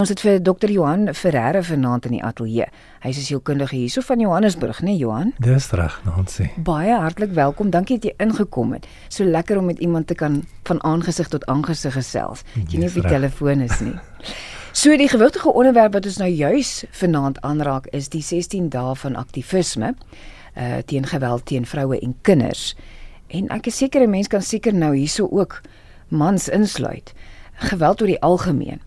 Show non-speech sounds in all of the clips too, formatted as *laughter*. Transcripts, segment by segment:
Ons het vir Dr. Johan Ferreira vanaand in die ateljee. Hy is 'n sielkundige hierso van Johannesburg, né nee, Johan? Dis reg, Nancy. Baie hartlik welkom. Dankie dat jy ingekom het. So lekker om met iemand te kan van aangesig tot aangesig gesels. Jy nie op die telefoon is nie. So die gewigtige onderwerp wat ons nou juis vanaand aanraak is die 16 dae van aktivisme uh teen geweld teen vroue en kinders. En ek is seker 'n mens kan seker nou hierso ook mans insluit. Geweld oor die algemeen.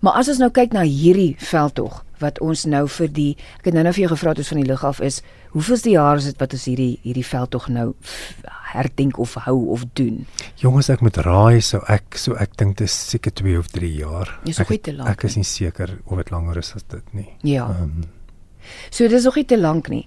Maar as ons nou kyk na hierdie veldtog wat ons nou vir die ek het nou nou vir jou gevra het van die lug af is hoeveelste jaar is dit wat ons hierdie hierdie veldtog nou herdenk of hou of doen. Jongens ek moet raai so ek so ek dink dit is seker 2 of 3 jaar. Is ek, te lank, ek is nie seker of dit langer is as dit nie. Ja. Um, so dis nog nie te lank nie.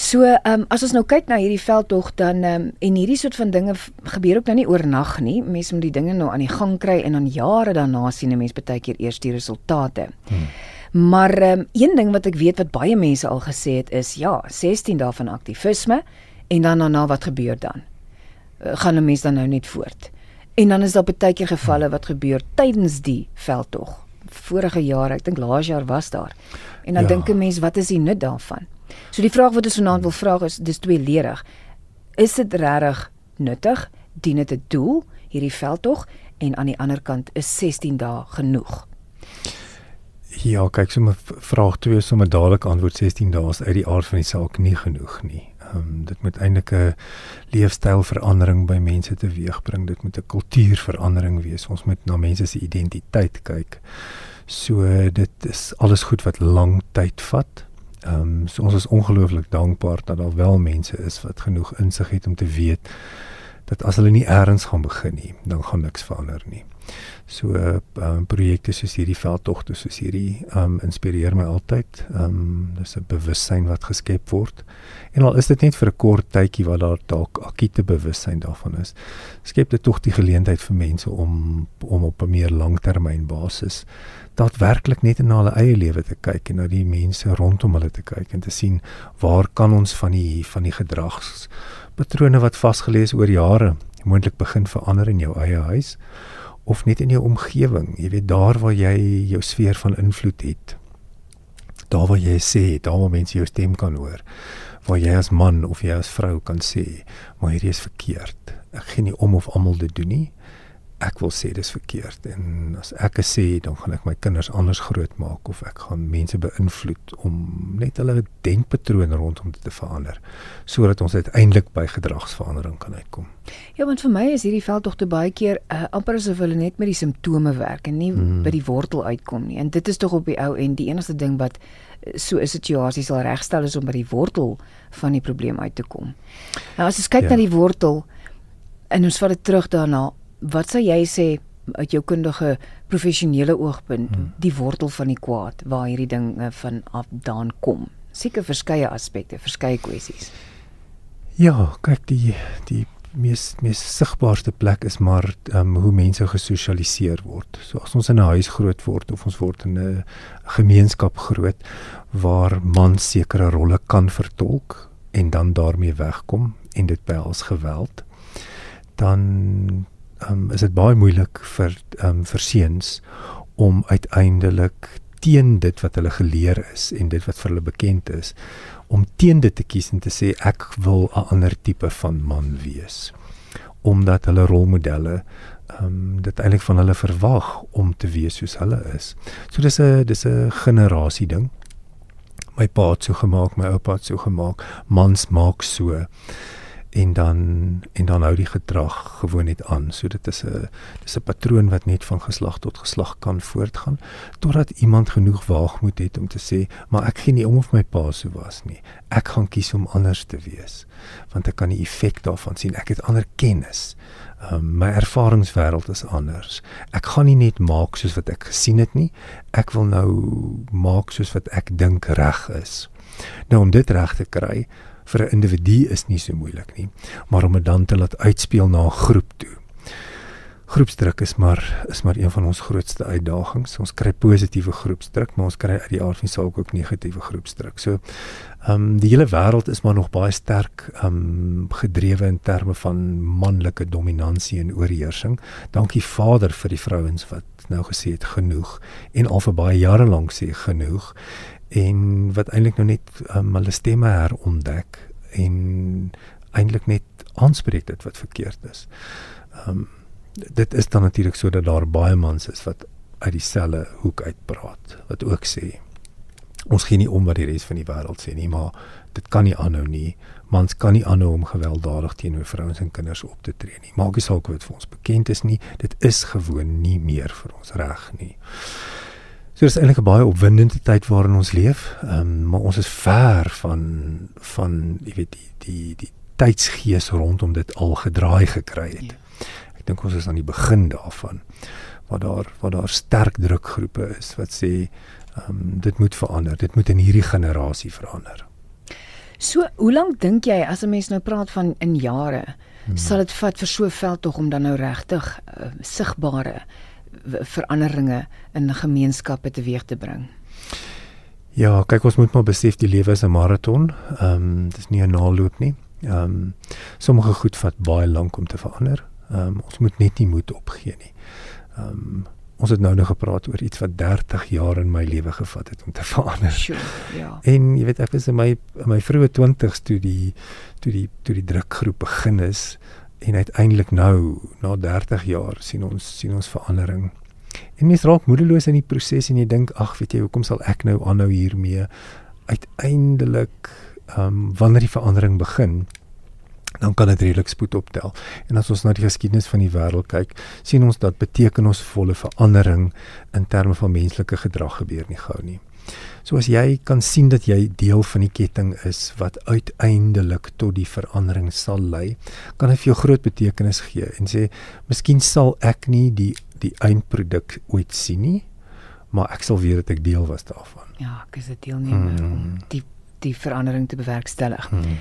So, ehm um, as ons nou kyk na hierdie veldtog dan ehm um, en hierdie soort van dinge gebeur ook nou nie oornag nie. Mense moet die dinge nou aan die gang kry en dan jare daarna sien 'n mens baie keer eers die resultate. Hmm. Maar ehm um, een ding wat ek weet wat baie mense al gesê het is ja, 16 dae van aktivisme en dan daarna wat gebeur dan? Uh, gaan 'n mens dan nou net voort? En dan is daar baie keer gevalle wat gebeur tydens die veldtog. Vorige jaar, ek dink laas jaar was daar. En dan ja. dink 'n mens, wat is die nut daarvan? So die vraag wat ons vanaand wil vra is dis tweeledig. Is dit regtig nuttig? Dien dit 'n doel hierdie veldtog en aan die ander kant is 16 dae genoeg? Ja, kyk sommer vraag 2 sommer dadelik antwoord 16 dae is uit die aard van die saak nie genoeg nie. Ehm um, dit moet eintlik 'n leefstylverandering by mense teweegbring. Dit moet 'n kultuurverandering wees. Ons moet na mense se identiteit kyk. So dit is alles goed wat lang tyd vat. Ehm um, so ons is ongelooflik dankbaar dat daar wel mense is wat genoeg insig het om te weet dat as hulle nie eers gaan begin nie, dan gaan niks verander nie. So uh, um, projekte soos hierdie veldtogte soos hierdie um, inspireer my altyd. Um, dis 'n bewussyn wat geskep word. En al is dit net vir 'n kort tydjie wat daar dalk akute bewussyn daarvan is, skep dit tog die geleentheid vir mense om om op 'n meer langtermynbasis daadwerklik net na hulle eie lewe te kyk en na die mense rondom hulle te kyk en te sien waar kan ons van die van die gedragspatrone wat vasgelê is oor jare moontlik begin verander in jou eie huis of net in jou omgewing jy weet daar waar jy jou sfeer van invloed het daar waar jy sê daar waar mense jou stem kan hoor waar jy as man of jy as vrou kan sê maar hierdie is verkeerd. Ek gee nie om of almal dit doen nie ek wil sê dis verkeerd en as ek sê dan gaan ek my kinders anders grootmaak of ek gaan mense beïnvloed om net hulle denkpatrone rondom dit te verander sodat ons uiteindelik by gedragsverandering kan uitkom. Ja, want vir my is hierdie veldtogte baie keer uh, amper asof hulle net met die simptome werk en nie hmm. by die wortel uitkom nie. En dit is tog op die ou en die enigste ding wat eh, so 'n situasie sal regstel is om by die wortel van die probleem uit te kom. Nou as jy kyk ja. na die wortel en ons vat dit terug daarna wat sou jy sê uit jou kundige professionele oogpunt hmm. die wortel van die kwaad waar hierdie ding van afdaan kom? Seker verskeie aspekte, verskeie kwessies. Ja, kyk die die mees mees sigbaarste plek is maar um, hoe mense gesosialiseer word. So as ons in 'n huis groot word of ons word in 'n gemeenskap groot waar man sekere rolle kan vertolk en dan daarmee wegkom en dit behels geweld dan um, is dit baie moeilik vir um, vir seuns om uiteindelik teen dit wat hulle geleer is en dit wat vir hulle bekend is om teen dit te kies en te sê ek wil 'n ander tipe van man wees omdat hulle rolmodelle ehm um, dit eintlik van hulle verwag om te wees soos hulle is. So dis 'n dis 'n generasie ding. My pa het so gemaak, my oupa het so gemaak, mans maak so en dan en dan hou die gedrag gewoon net aan. So dit is 'n dis 'n patroon wat net van geslag tot geslag kan voortgaan totdat iemand genoeg waagmoed het om te sê, maar ek gee nie om of my pa so was nie. Ek gaan kies om anders te wees want ek kan die effek daarvan sien. Ek het ander kennis. Um, my ervaringswêreld is anders. Ek gaan nie net maak soos wat ek gesien het nie. Ek wil nou maak soos wat ek dink reg is. Nou om dit reg te kry, vir 'n individu is nie so moeilik nie, maar om dit dan te laat uitspeel na 'n groep toe. groepsdruk is maar is maar een van ons grootste uitdagings. Ons kry positiewe groepsdruk, maar ons kry uit die aard van saak ook negatiewe groepsdruk. So ehm um, die hele wêreld is maar nog baie sterk ehm um, gedrewe in terme van manlike dominansie en oorheersing. Dankie Vader vir die vrouens wat nou gesê het genoeg en al vir baie jare lank sê genoeg en wat eintlik nou net um, hulle stemme herontdek en eintlik net aanspreek dit wat verkeerd is. Ehm um, dit is dan natuurlik so dat daar baie mans is wat uit dieselfde hoek uitpraat wat ook sê ons gee nie om wat die res van die wêreld sê nie maar dit kan nie aanhou nie. Mans kan nie aanhou om gewelddadig teenoor vrouens en kinders op te tree nie. Maak nie saak wat vir ons bekend is nie. Dit is gewoon nie meer vir ons reg nie so dis eintlik 'n baie opwindende tyd waarin ons leef um, maar ons is ver van van jy weet die die die tydsgees rondom dit al gedraai gekry het. Ja. Dink ons is aan die begin daarvan waar daar waar daar sterk drukgroepe is wat sê um, dit moet verander dit moet in hierdie generasie verander. So hoe lank dink jy as 'n mens nou praat van in jare hmm. sal dit vat vir so 'n veld tog om dan nou regtig uh, sigbare veranderinge in gemeenskappe teweeg te bring Ja, kyk ons moet maar besef die lewe is 'n maraton. Ehm um, dis nie 'n naloop nie. Ehm um, sommige goed vat baie lank om te verander. Ehm um, ons moet net nie moed opgee nie. Ehm um, ons het nou nog gepraat oor iets wat 30 jaar in my lewe gevat het om te *laughs* verander. Sure, ja. En jy weet ek was in my in my vroeë 20's toe die toe die toe die drukgroep begin is en uiteindelik nou na 30 jaar sien ons sien ons verandering. En mens raak moedeloos in die proses en jy dink ag weet jy hoekom sal ek nou aanhou hiermee? Uiteindelik ehm um, wanneer die verandering begin, dan kan dit redelik spoed optel. En as ons na die geskiedenis van die wêreld kyk, sien ons dat betekenisvolle verandering in terme van menslike gedrag gebeur nie gou nie. So as jy kan sien dat jy deel van die ketting is wat uiteindelik tot die verandering sal lei, kan dit vir jou groot betekenis gee en sê, miskien sal ek nie die die eindproduk ooit sien nie, maar ek sal weet dat ek deel was daarvan. Ja, ek is 'n deelnemer hmm. om die die verandering te bewerkstellig. Hmm.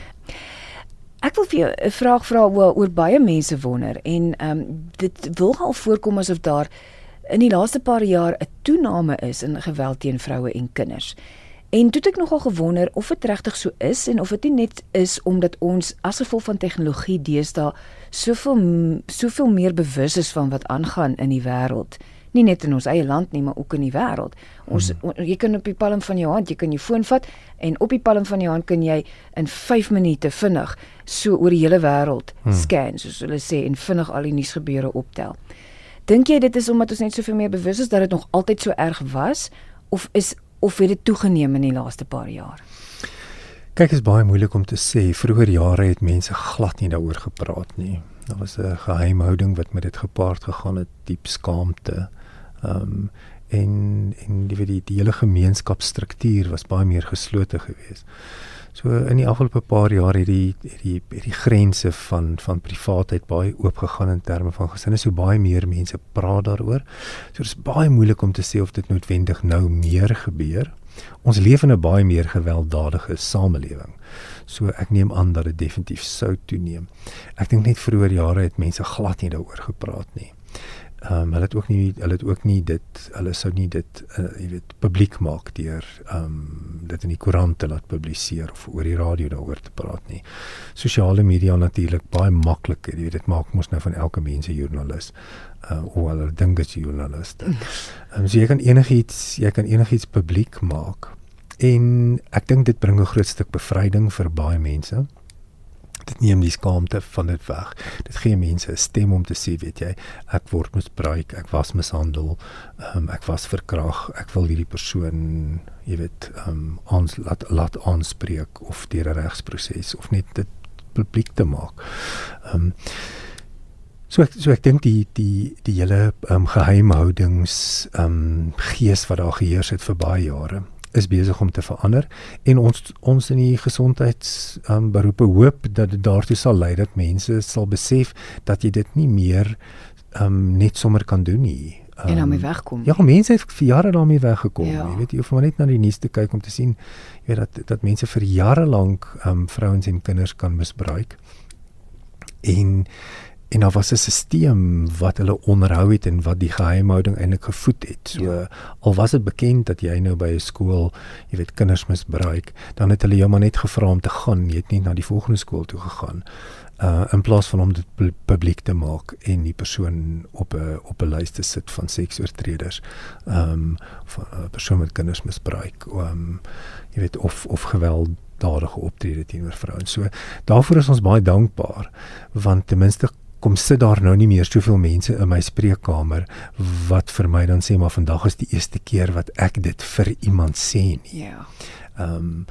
Ek wil vir jou 'n vraag vra oor, oor baie mense wonder en ehm um, dit wil al voorkom asof daar in die laaste paar jaar 'n toename is in geweld teen vroue en kinders. En toe het ek nogal gewonder of dit regtig so is en of dit nie net is omdat ons as gevolg van tegnologie deesdae soveel soveel meer bewus is van wat aangaan in die wêreld nie net in ons eie land nie, maar ook in die wêreld. Ons hmm. jy kan op die palm van jou hand, jy kan jou foon vat en op die palm van jou hand kan jy in 5 minute vinnig so oor die hele wêreld hmm. scan, soos hulle sê en vinnig al die nuusgebeure optel. Dink jy dit is omdat ons net soveel meer bewus is dat dit nog altyd so erg was of is of het dit toegeneem in die laaste paar jaar? Kyk, is baie moeilik om te sê. Vroeger jare het mense glad nie daaroor gepraat nie. Daar was 'n geheimhouding wat met dit gepaard gegaan het, diep skaamte. Ehm um, en en die die, die hele gemeenskapsstruktuur was baie meer geslote geweest. So in die afgelope paar jaar het die het die het die grense van van privaatheid baie oop gegaan in terme van gesinne. So baie meer mense praat daaroor. So dit is baie moeilik om te sê of dit noodwendig nou meer gebeur. Ons leef in 'n baie meer gewelddadige samelewing. So ek neem aan dat dit definitief sou toeneem. Ek dink net vroeër jare het mense glad nie daaroor gepraat nie ehm um, hulle het ook nie hulle het ook nie dit hulle sou nie dit uh, jy weet publiek maak deur ehm um, dit in die koerante laat publiseer of oor die radio daaroor te praat nie. Sosiale media natuurlik baie maklik, jy weet dit maak mos nou van elke mens 'n joernalis. Uh of hulle dink dit is 'n joernalis. Ehm um, so jy kan enigiets jy kan enigiets publiek maak. En ek dink dit bring 'n groot stuk bevryding vir baie mense dit neem die skaamte van dit weg. Dit gee mense 'n stem om te sê, weet jy, ek word misbruik, ek was mishandel, um, ek was verkrag, ek wil hierdie persoon, jy weet, um, ons laat laat aanspreek of deur 'n regsproses of net dit publiek te maak. Um, So ek so ek dink die die die hele um, geheimhoudings ehm um, gees wat daar geheers het vir baie jare is besig om te verander en ons ons in die gesondheids um, beroepe hoop dat dit daartoe sal lei dat mense sal besef dat jy dit nie meer um, net sommer kan doen nie. Um, en daarmee wegkom. Ja, mense het vir jare daarmee weggekom. Ja. Jy weet jy hoef maar net na die nuus te kyk om te sien jy weet dat dat mense vir jare lank um, vrouens en kinders kan misbruik. En en daar was 'n stelsel wat hulle onderhou het en wat die geheimhouding eintlik gevoed het. So ja. al was dit bekend dat jy nou by 'n skool, jy weet kinders misbruik, dan het hulle jou maar net gevra om te gaan, jy het nie na die volgende skool toe gegaan. Uh in plaas van om dit publiek te maak en die persoon op 'n op 'n lys te sit van seksoortreders. Ehm um, van 'n persoon wat kinders misbruik, ehm um, jy weet of of geweld dadige optrede teenoor vrouens. So daarvoor is ons baie dankbaar want ten minste kom sit daar nou nie meer soveel mense in my spreekkamer wat vir my dan sê maar vandag is die eerste keer wat ek dit vir iemand sê nie. Ja. Ehm um,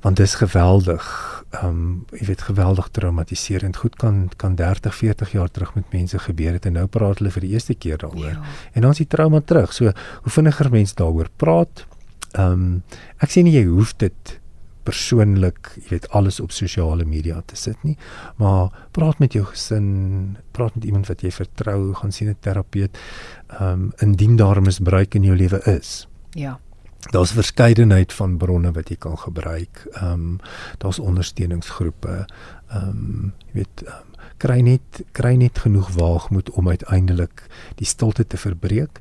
want dit is geweldig. Ehm um, jy weet geweldig traumatiserend. Goed kan kan 30, 40 jaar terug met mense gebeur het en nou praat hulle vir die eerste keer daaroor. Ja. En dan is die trauma terug. So hoe vinniger mense daaroor praat. Ehm um, ek sê nie jy hoef dit persoonlik, jy weet alles op sosiale media te sit nie, maar praat met jou gesin, praat met iemand wat jy vertrou, gaan sien 'n terapeut. Ehm um, indien daar misbruik in jou lewe is. Ja. Daar's verskeidenheid van bronne wat jy kan gebruik. Ehm um, daar's ondersteuningsgroepe. Ehm um, jy weet um, kry net kry net genoeg waagmoed om uiteindelik die stilte te verbreek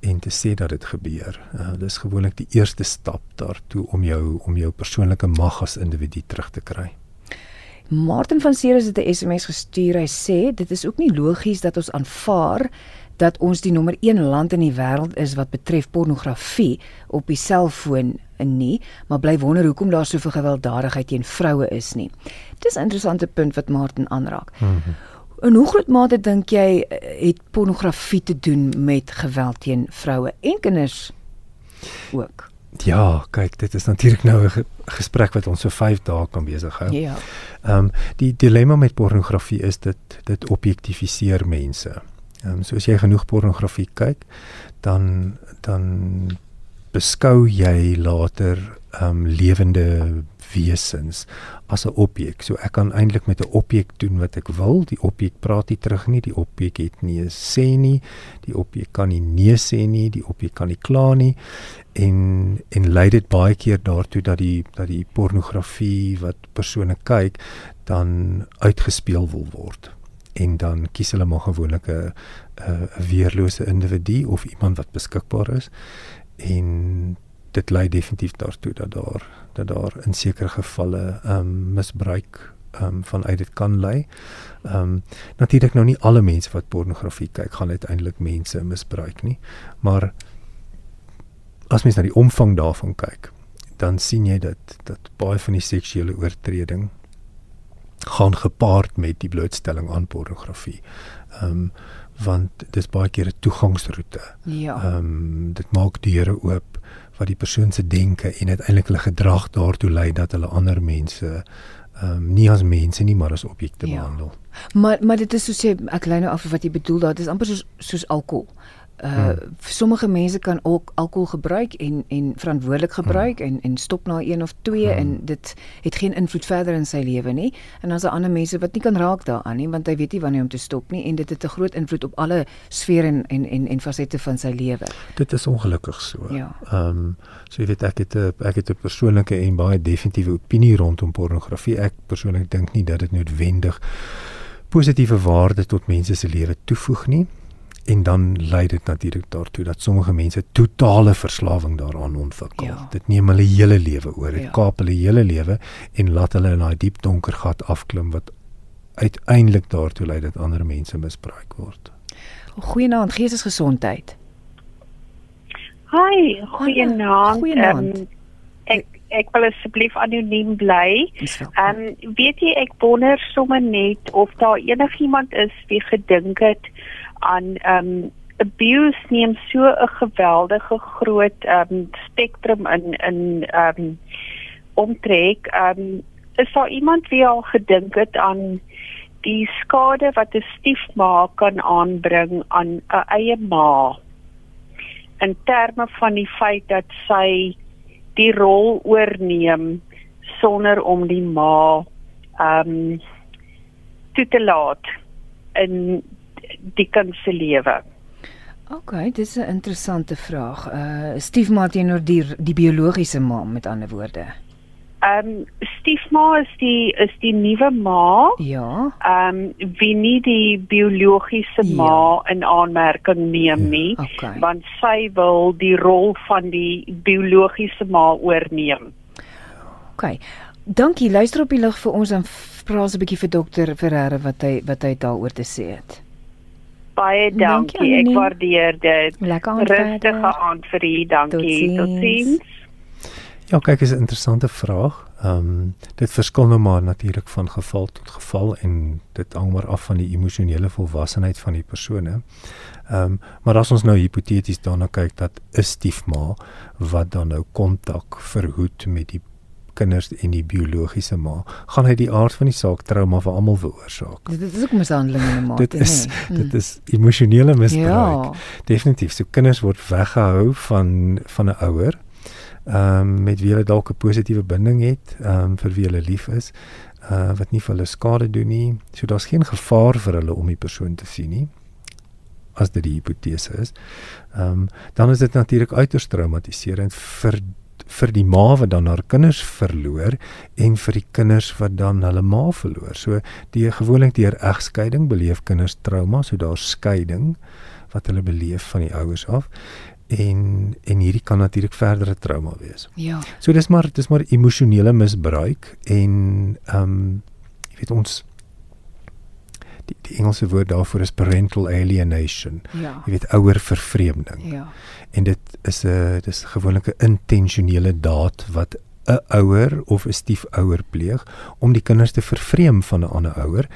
en te sê dat dit gebeur. Uh, dis gewoonlik die eerste stap daartoe om jou om jou persoonlike mag as individu terug te kry. Martin van Ceres het 'n SMS gestuur. Hy sê dit is ook nie logies dat ons aanvaar dat ons die nommer 1 land in die wêreld is wat betref pornografie op die selfoon en nie, maar bly wonder hoekom daar soveel gewelddadigheid teen vroue is nie. Dis 'n interessante punt wat Martin aanraak. Mm -hmm. In hoe groot mate dink jy eh, het pornografie te doen met geweld teen vroue en kinders ook? Ja, kyk, dit is natuurlik nou 'n gesprek wat ons so 5 dae kan besig hou. Ja. Ehm um, die dilemma met pornografie is dit dit objektifiseer mense. Ehm um, so as jy genoeg pornografie kyk, dan dan beskou jy later ehm um, lewende wesens as 'n objek. So ek kan eintlik met 'n objek doen wat ek wil. Die objek praat nie terug nie. Die objek het nie 'n sê nie. Die objek kan nie nee sê nie. Die objek kan nie kla nie. En en lei dit baie keer daartoe dat die dat die pornografie wat persone kyk dan uitgespeel wil word. En dan kies hulle maar gewoonlik 'n 'n weerlose individu of iemand wat beskikbaar is en dit lei definitief daartoe dat daar dat daar in sekere gevalle ehm um, misbruik ehm um, vanuit dit kan lei. Ehm um, natuurlik nou nie alle mense wat pornografie kyk gaan uiteindelik mense misbruik nie, maar as mens na die omvang daarvan kyk, dan sien jy dat dat baie van die seksuele oortreding gaan gepaard met die blootstelling aan pornografie. Ehm um, want dit is baie keer 'n toegangsroete. Ja. Ehm um, dit maak deure oop wat die persoon se denke en uiteindelik hulle gedrag daartoe lei dat hulle ander mense ehm um, nie as mense nie maar as objekte ja. behandel. Maar maar dit is soos jy ek lei nou af wat jy bedoel daar, dit is amper soos soos alkohol uh hmm. sommige mense kan ook alkohol gebruik en en verantwoordelik gebruik hmm. en en stop na een of twee hmm. en dit het geen invloed verder in sy lewe nie en dan is daar ander mense wat nie kan raak daaraan nie want hy weet nie wanneer om te stop nie en dit het 'n groot invloed op alle sfere en en en, en fasette van sy lewe. Dit is ongelukkig so. Ja. Ehm um, so jy weet ek het 'n ek het 'n persoonlike en baie definitiewe opinie rondom pornografie. Ek persoonlik dink nie dat dit noodwendig positiewe waarde tot mense se lewe toevoeg nie en dan lei dit natuurlik daartoe dat sommige mense totale verslawing daaraan ontwikkel. Ja. Dit neem hulle hele lewe oor. Dit ja. kaap hulle hele lewe en laat hulle in daai diep donker gat afklim wat uiteindelik daartoe lei dat ander mense misbruik word. Goeienaand, geestesgesondheid. Hi, goeienaand. Goeienaand. Um, ek ek wil asseblief anoniem bly. Ehm um, weet jy ek wonder sommer net of daar enigiemand is wie gedink het aan um abuse neem so 'n geweldige groot um spektrum in in um omtrek. Um is daar iemand wie al gedink het aan die skade wat 'n stiefma kan aanbring aan 'n eie ma? In terme van die feit dat sy die rol oorneem sonder om die ma um toe te laat in die kind se lewe? OK, dis 'n interessante vraag. Uh stiefma teenoor die die biologiese ma met ander woorde. Ehm um, stiefma is die is die nuwe ma. Ja. Ehm um, wie nie die biologiese Ja. ma in aanmerking neem nie, Okay. want sy wil die rol van die biologiese ma oorneem. OK. Dankie. Luister op die lig vir ons en vra 'n bietjie vir dokter Ferreira wat hy wat hy daaroor te sê het. Baie Dankie, dankie. Ek Annelie. waardeer dit. Rustige aand vir u. Dankie. Totsiens. Totsiens. Ja, kyk, is 'n interessante vraag. Ehm um, dit verskil nou maar natuurlik van geval tot geval en dit hang maar af van die emosionele volwassenheid van die persone. Ehm um, maar as ons nou hipoteties daarna kyk dat 'n stiefma wat dan nou kontak verhoed met die kinders en die biologiese ma, gaan hy die aard van die saak trauma vir almal veroorsaak. Dit is ook mishandeling in 'n mate, Dit is nee. dit is emosionele misbruik. Ja. Definitief. So kinders word weggehou van van 'n ouer ehm um, met wie hulle dalk 'n positiewe binding het, ehm um, vir wie hulle lief is, uh wat nie vir hulle skade doen nie. So daar's geen gevaar vir hulle om die persoon te sien nie as dit die hipotese is. Ehm um, dan is dit natuurlik uiters traumatiserend vir vir die ma wat dan haar kinders verloor en vir die kinders wat dan hulle ma verloor. So die gewoonlik deur egskeiding beleef kinders trauma, so daar's skeiding wat hulle beleef van die ouers af en en hierdie kan natuurlik verdere trauma wees. Ja. So dis maar dis maar emosionele misbruik en ehm um, jy weet ons die, die Engelse woord daarvoor is parental alienation. Ja. Jy weet ouer vervreemding. Ja. En dit is 'n dis gewoonlik 'n intentionele daad wat 'n ouer of 'n stiefouer pleeg om die kinders te vervreem van 'n ander ouer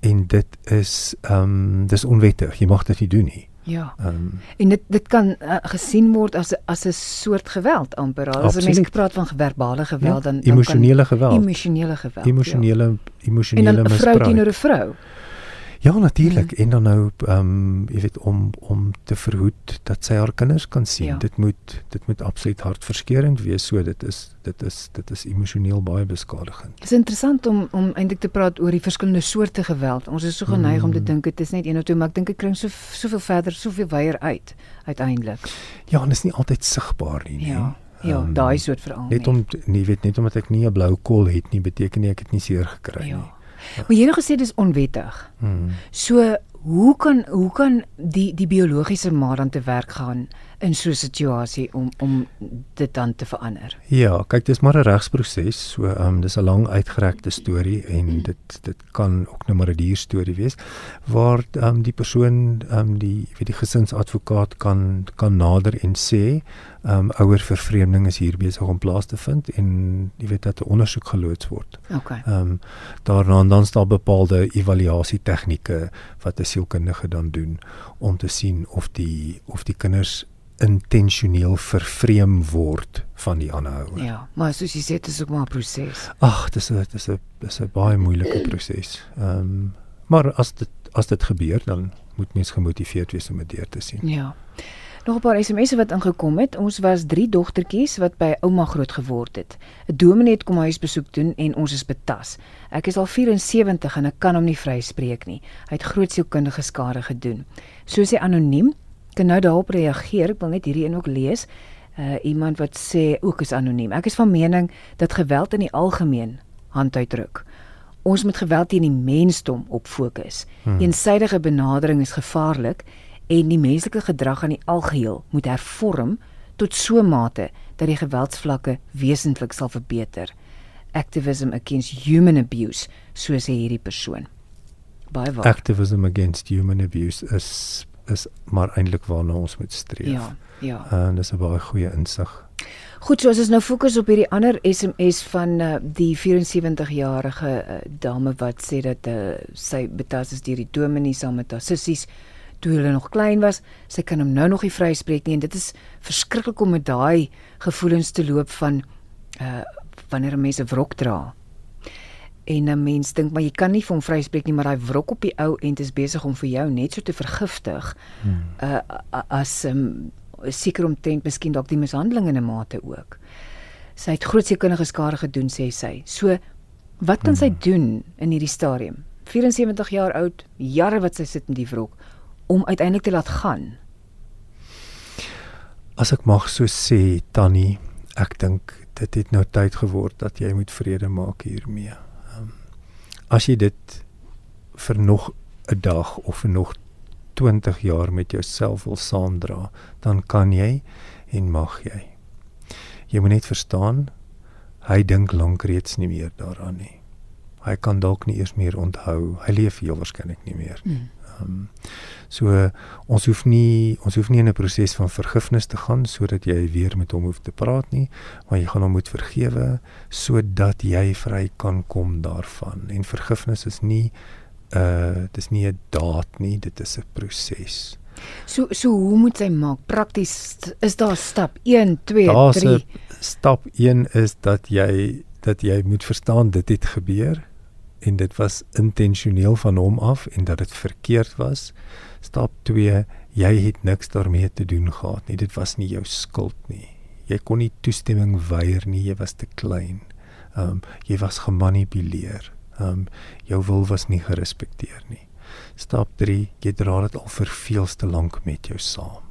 en dit is ehm um, dis onwettig. Jy mag dit nie doen nie. Ja. Um, En dit dit kan uh, gesien word as as 'n soort geweld amper. As 'n mens Absoluut. praat van verbale geweld ja, dan dan emosionele geweld. emosionele geweld. emosionele ja. En emosionele dan 'n vrou misbruik. teenoor 'n vrou. Ja, natuurlik. En dan nou ehm um, jy weet om om te verhoed dat sy haar kinders kan sien. Ja. Dit moet dit moet absoluut hartverskeurende wees. So dit is dit is dit is emosioneel baie beskadigend. Dit is interessant om om eintlik te praat oor die verskillende soorte geweld. Ons is so geneig mm. om te Mm. dink dit is net een of twee, maar ek dink dit kring so soveel verder, soveel wyeer uit uiteindelik. Ja, en dit is nie altyd sigbaar nie, nee. Ja. Ja, Ehm, daai soort veral. Net om nie weet net omdat ek nie 'n blou kol het nie, beteken nie ek het nie seer gekry ja. nie. Maar jy het nou gesê dis onwettig. Hmm. So hoe kan hoe kan die die biologiese ma dan te werk gaan in so 'n situasie om om dit dan te verander? Ja, kyk, dis maar 'n regsproses. So, ehm um, dis 'n lang uitgerekte storie en dit dit kan ook nou maar 'n duur storie wees waar ehm um, die persoon ehm um, die weet die gesinsadvokaat kan kan nader en sê ehm um, ouer vervreemding is hier besig om plaas te vind en jy weet dat 'n ondersoek geloods word. Okay. Ehm um, daarna dan staan bepaalde evaluasie tegnieke wat 'n sielkundige dan doen om te sien of die of die kinders intentioneel vervreem word van die ander ouer. Ja, maar soos jy sê dit is ook maar 'n proses. Ag, dis 'n dis 'n dis 'n baie moeilike proses. Ehm um, maar as dit as dit gebeur dan moet mens gemotiveerd wees om dit deur te sien. Ja. Nog 'n paar SMS'e wat ingekom het. Ons was 3 dogtertjies wat by ouma groot geword het. 'n Dominee het kom huisbesoek doen en ons is betas. Ek is al 74 en ek kan hom nie vryspreek nie. Hy het groot sielkundige skade gedoen. Soos hy anoniem kan nou daarop reageer. Ek wil net hierdie een ook lees. Uh iemand wat sê ook is anoniem. Ek is van mening dat geweld in die algemeen hand uitdruk. Ons moet geweld teen die mensdom op fokus. Hmm. Eensydige benadering is gevaarlik en die menslike gedrag aan die algeheel moet hervorm tot so mate dat die geweldsvlakke wesentlik sal verbeter. Activism against human abuse, so sê hierdie persoon. Baie waar. Activism against human abuse is is maar eintlik waarna ons moet streef. Ja, ja. En dis 'n baie goeie insig. Goed, so as ons nou fokus op hierdie ander SMS van uh, die 74-jarige uh, dame wat sê dat uh, sy betas is deur die dominee saam met haar sissies toe hulle nog klein was. Sy kan hom nou nog nie vryspreek nie en dit is verskriklik om met daai gevoelens te loop van uh wanneer 'n mens 'n wrok dra. En 'n mens dink maar jy kan nie vir hom vryspreek nie, maar daai wrok op die ou end is besig om vir jou net so te vergiftig. Hmm. Uh as um, seker omtrent miskien dalk die mishandeling in 'n mate ook. Sy het groot sekundige skade gedoen sê sy. So wat kan sy doen in hierdie stadium? 74 jaar oud, jare wat sy sit in die wrok om uiteindelik te laat gaan. As ek mag so sê Tannie, ek dink dit het nou tyd geword dat jy moet vrede maak hiermee. As jy dit vir nog 'n dag of vir nog 20 jaar met jouself wil saamdra, dan kan jy en mag jy. Jy moet net verstaan, hy dink lank reeds nie meer daaraan nie. Hy kan dalk nie eers meer onthou. Hy leef heel waarskynlik nie meer. Mm. Um, so ons hoef nie ons hoef nie in 'n proses van vergifnis te gaan sodat jy weer met hom hoef te praat nie, maar jy gaan hom moet vergewe sodat jy vry kan kom daarvan. En vergifnis is nie uh dis nie 'n daad nie, dit is 'n proses. So so hoe moet jy maak? Prakties is daar stap 1, 2, Daar's 3. Stap 1 is dat jy dat jy moet verstaan dit het gebeur en dit was intentioneel van hom af en dat dit verkeerd was. Stap 2, jy het niks daarmee te doen gehad nie. Dit was nie jou skuld nie. Jy kon nie toestemming weier nie, jy was te klein. Ehm um, jy was gemanipuleer. Ehm um, jou wil was nie gerespekteer nie. Stap 3, jy dra dit al vir veelste lank met jou saam.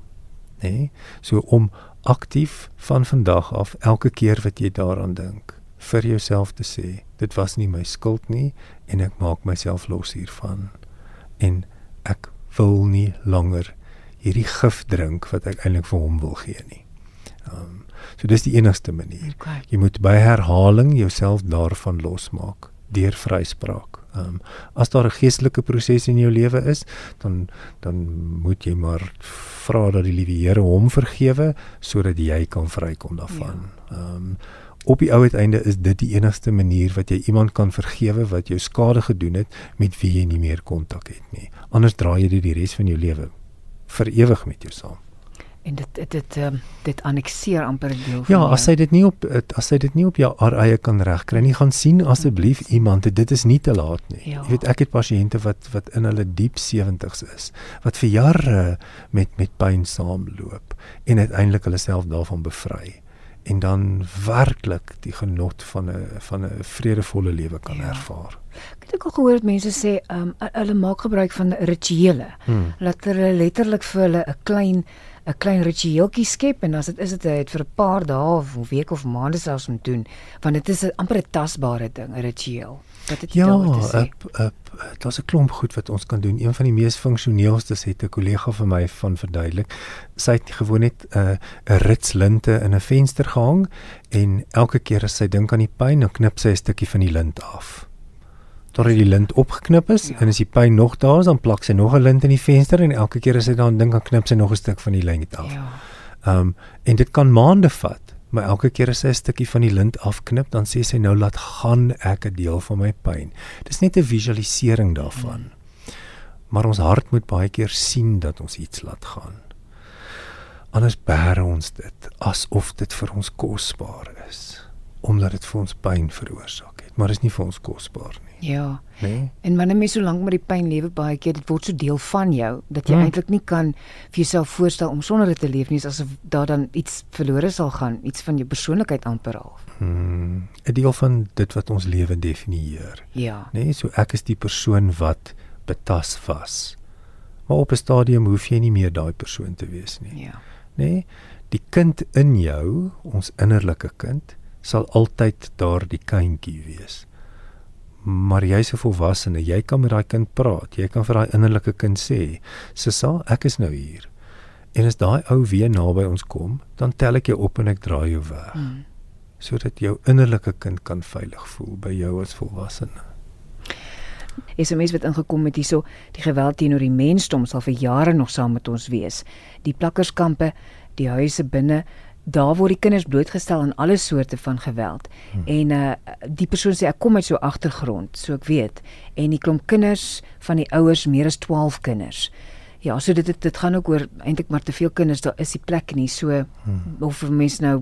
Nê? Nee? So om aktief van vandag af elke keer wat jy daaraan dink, vir jouself te sê, dit was nie my skuld nie en ek maak myself los hiervan en ek wil nie langer hierdie gif drink wat ek eintlik vir hom wil gee nie. Ehm um, so dis die enigste manier. Okay. Jy moet by herhaling jouself daarvan losmaak deur vryspraak. Ehm um, as daar 'n geestelike proses in jou lewe is, dan dan moet jy maar vra dat die liewe Here hom vergewe sodat jy kan vrykom daarvan. Ja. Ehm ja. um, op die ou uiteinde is dit die enigste manier wat jy iemand kan vergewe wat jou skade gedoen het met wie jy nie meer kontak het nie. Anders draai jy dit die res van jou lewe vir ewig met jou saam. En dit dit dit, um, dit annexeer amper deel van Ja, as jy dit nie op as jy dit nie op jou eie kan regkry nie, gaan sien asseblief iemand. Dit is nie te laat nie. Ja. Jy weet ek het pasiënte wat wat in hulle diep 70's is, wat vir jare met met pyn saamloop en uiteindelik hulle self daarvan bevry en dan werklik die genot van 'n van 'n vredevolle lewe kan ja. ervaar. Ek het ook al gehoor mense sê, ehm um, hulle maak gebruik van rituele. Hmm. Dat hulle letterlik vir hulle 'n klein 'n klein ritueeltjie skep en as dit is dit het vir 'n paar dae of 'n week of maande selfs moet doen, want dit is 'n amper 'n tasbare ding, 'n ritueel. Wat het jy ja? Ja, daar's 'n klomp goed wat ons kan doen. Een van die mees funksioneelstes het 'n kollega van my van verduidelik. Sy het gewoon net 'n uh, 'n ritslinte in 'n venster gehang en elke keer as sy dink aan die pyn, dan knip sy 'n stukkie van die lint af. Totdat die lint opgeknip is ja. en as die pyn nog daar is, dan plak sy nog 'n lint in die venster en elke keer as sy dan dink aan knip sy nog 'n stuk van die lint af. Ja. Ehm um, en dit kan maande vat maar elke keer as sy 'n stukkie van die lint afknip, dan sê sy nou laat gaan ek 'n deel van my pyn. Dis net 'n visualisering daarvan. Maar ons hart moet baie keer sien dat ons iets laat gaan. Anders bære ons dit asof dit vir ons kosbaar is, omdat dit vir ons pyn veroorsaak het, maar dit is nie vir ons kosbaar nie. Ja. Nee. En wanneer mens so lank met die pyn lewe baie keer dit word so deel van jou dat jy hmm. eintlik nie kan vir jouself voorstel om sonder dit te leef nie asof daar dan iets verlore sal gaan, iets van jou persoonlikheid amper half. Hmm. 'n Deel van dit wat ons lewe definieer. Ja. Nee, so ek is die persoon wat betas was. Maar op 'n stadium hoef jy nie meer daai persoon te wees nie. Ja. Nee, die kind in jou, ons innerlike kind, sal altyd daardie kindjie wees maar jy's 'n volwassene, jy kan met daai kind praat. Jy kan vir daai innerlike kind sê, "Sissa, ek is nou hier." En as daai ou weer naby ons kom, dan tel ek jou op en ek draai jou weg. Hmm. Sodat jou innerlike kind kan veilig voel by jou as volwassene. Is 'n mens wat ingekom het hierso, die geweld teenoor die mensdom sal vir jare nog saam met ons wees. Die plakkerskampe, die huise binne daar word die kinders blootgestel aan alle soorte van geweld. Hmm. En uh die persoon sê ek kom uit so agtergrond, so ek weet. En die klomp kinders van die ouers, meer as 12 kinders. Ja, so dit dit, dit gaan ook oor eintlik maar te veel kinders, daar is die plek nie so hmm. of mense nou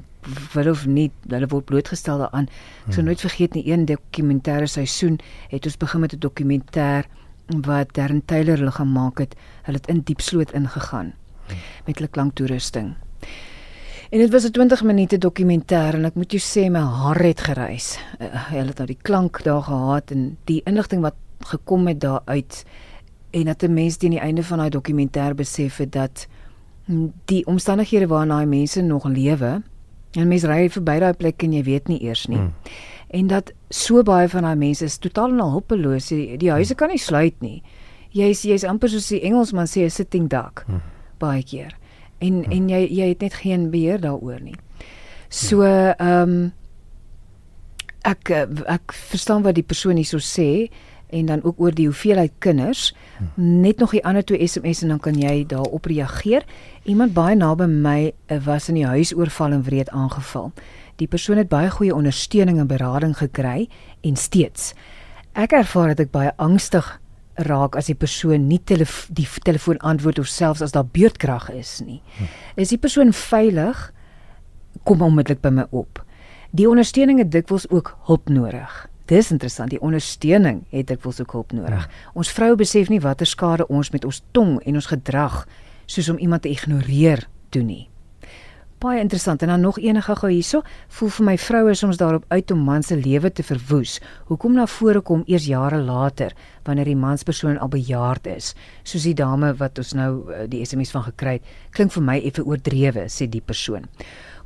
wil of nie, hulle word blootgestel daaraan. Ek sou hmm. nooit vergeet nie een dokumentêre seisoen het ons begin met 'n dokumentêr wat Darren Taylor hulle gemaak het. Hulle het in diep sloot ingegaan hmm. met hulle klanktoerusting. En dit was 'n 20 minute dokumentêr en ek moet jou sê my hart het gereis. Uh, hulle het nou die klank daar gehad en die inligting wat gekom het daar uit en dat 'n mens teen die einde van daai dokumentêr besef het dat die omstandighede waarna daai mense nog lewe En mens ry verby daai plek en jy weet nie eers nie. Hmm. En dat so baie van daai mense is totaal en al hulpeloos. Die, die huise kan nie sluit nie. Jy's jy's amper soos die Engelsman sê 'n sitting duck. Hmm. Baie keer. En hmm. en jy jy het net geen beheer daaroor nie. So ehm um, ek ek verstaan wat die persoon hierso sê en dan ook oor die hoeveelheid kinders. Hmm. Net nog die ander twee SMS en dan kan jy daarop reageer. Iemand baie naby my eh, was in die huis oorval en wreed aangeval. Die persoon het baie goeie ondersteuning en berading gekry en steeds. Ek ervaar dat ek baie angstig raak as die persoon nie telef die telefoon antwoord of selfs as daar beurtkrag is nie. Hmm. Is die persoon veilig? Kom onmiddellik by my op. Die ondersteuning het dikwels ook hulp nodig. Dis interessant, die ondersteuning het ek wil so hulp nodig. Ja. Ons vroue besef nie watter skade ons met ons tong en ons gedrag soos om iemand te ignoreer doen nie. Baie interessant en dan nog enige gou hierso, voel vir my vroue soms daarop uit om man se lewe te verwoes. Hoekom na vore kom eers jare later wanneer die manspersoon al bejaard is, soos die dame wat ons nou eh, die SMS van gekry het, klink vir my effe oordrewe, sê die persoon.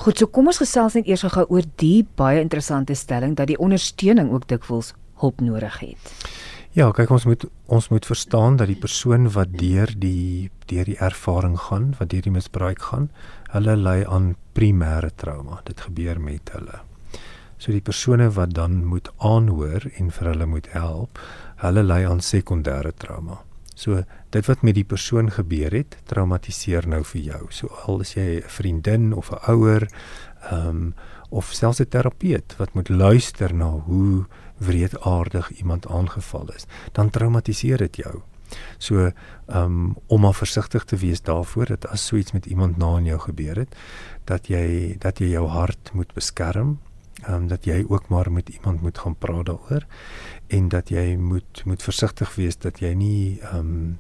Goed, so kom ons gesels net eers gou oor die baie interessante stelling dat die ondersteuning ook dikwels hulp nodig het. Ja, kyk ons moet ons moet verstaan dat die persoon wat deur die deur die ervaring gaan, wat deur die misbruik gaan, hulle ly aan primêre trauma. Dit gebeur met hulle. So die persone wat dan moet aanhoor en vir hulle moet help, hulle ly aan sekondêre trauma. So dit wat met die persoon gebeur het, traumatiseer nou vir jou. So al is jy 'n vriendin of 'n ouer, ehm um, of selfs 'n terapeut wat moet luister na hoe wreedaardig iemand aangeval is, dan traumatiseer dit jou. So um, om maar versigtig te wees daarvoor dat as so iets met iemand na in jou gebeur het, dat jy dat jy jou hart moet beskerm, ehm um, dat jy ook maar met iemand moet gaan praat daaroor en dat jy moet moet versigtig wees dat jy nie ehm um,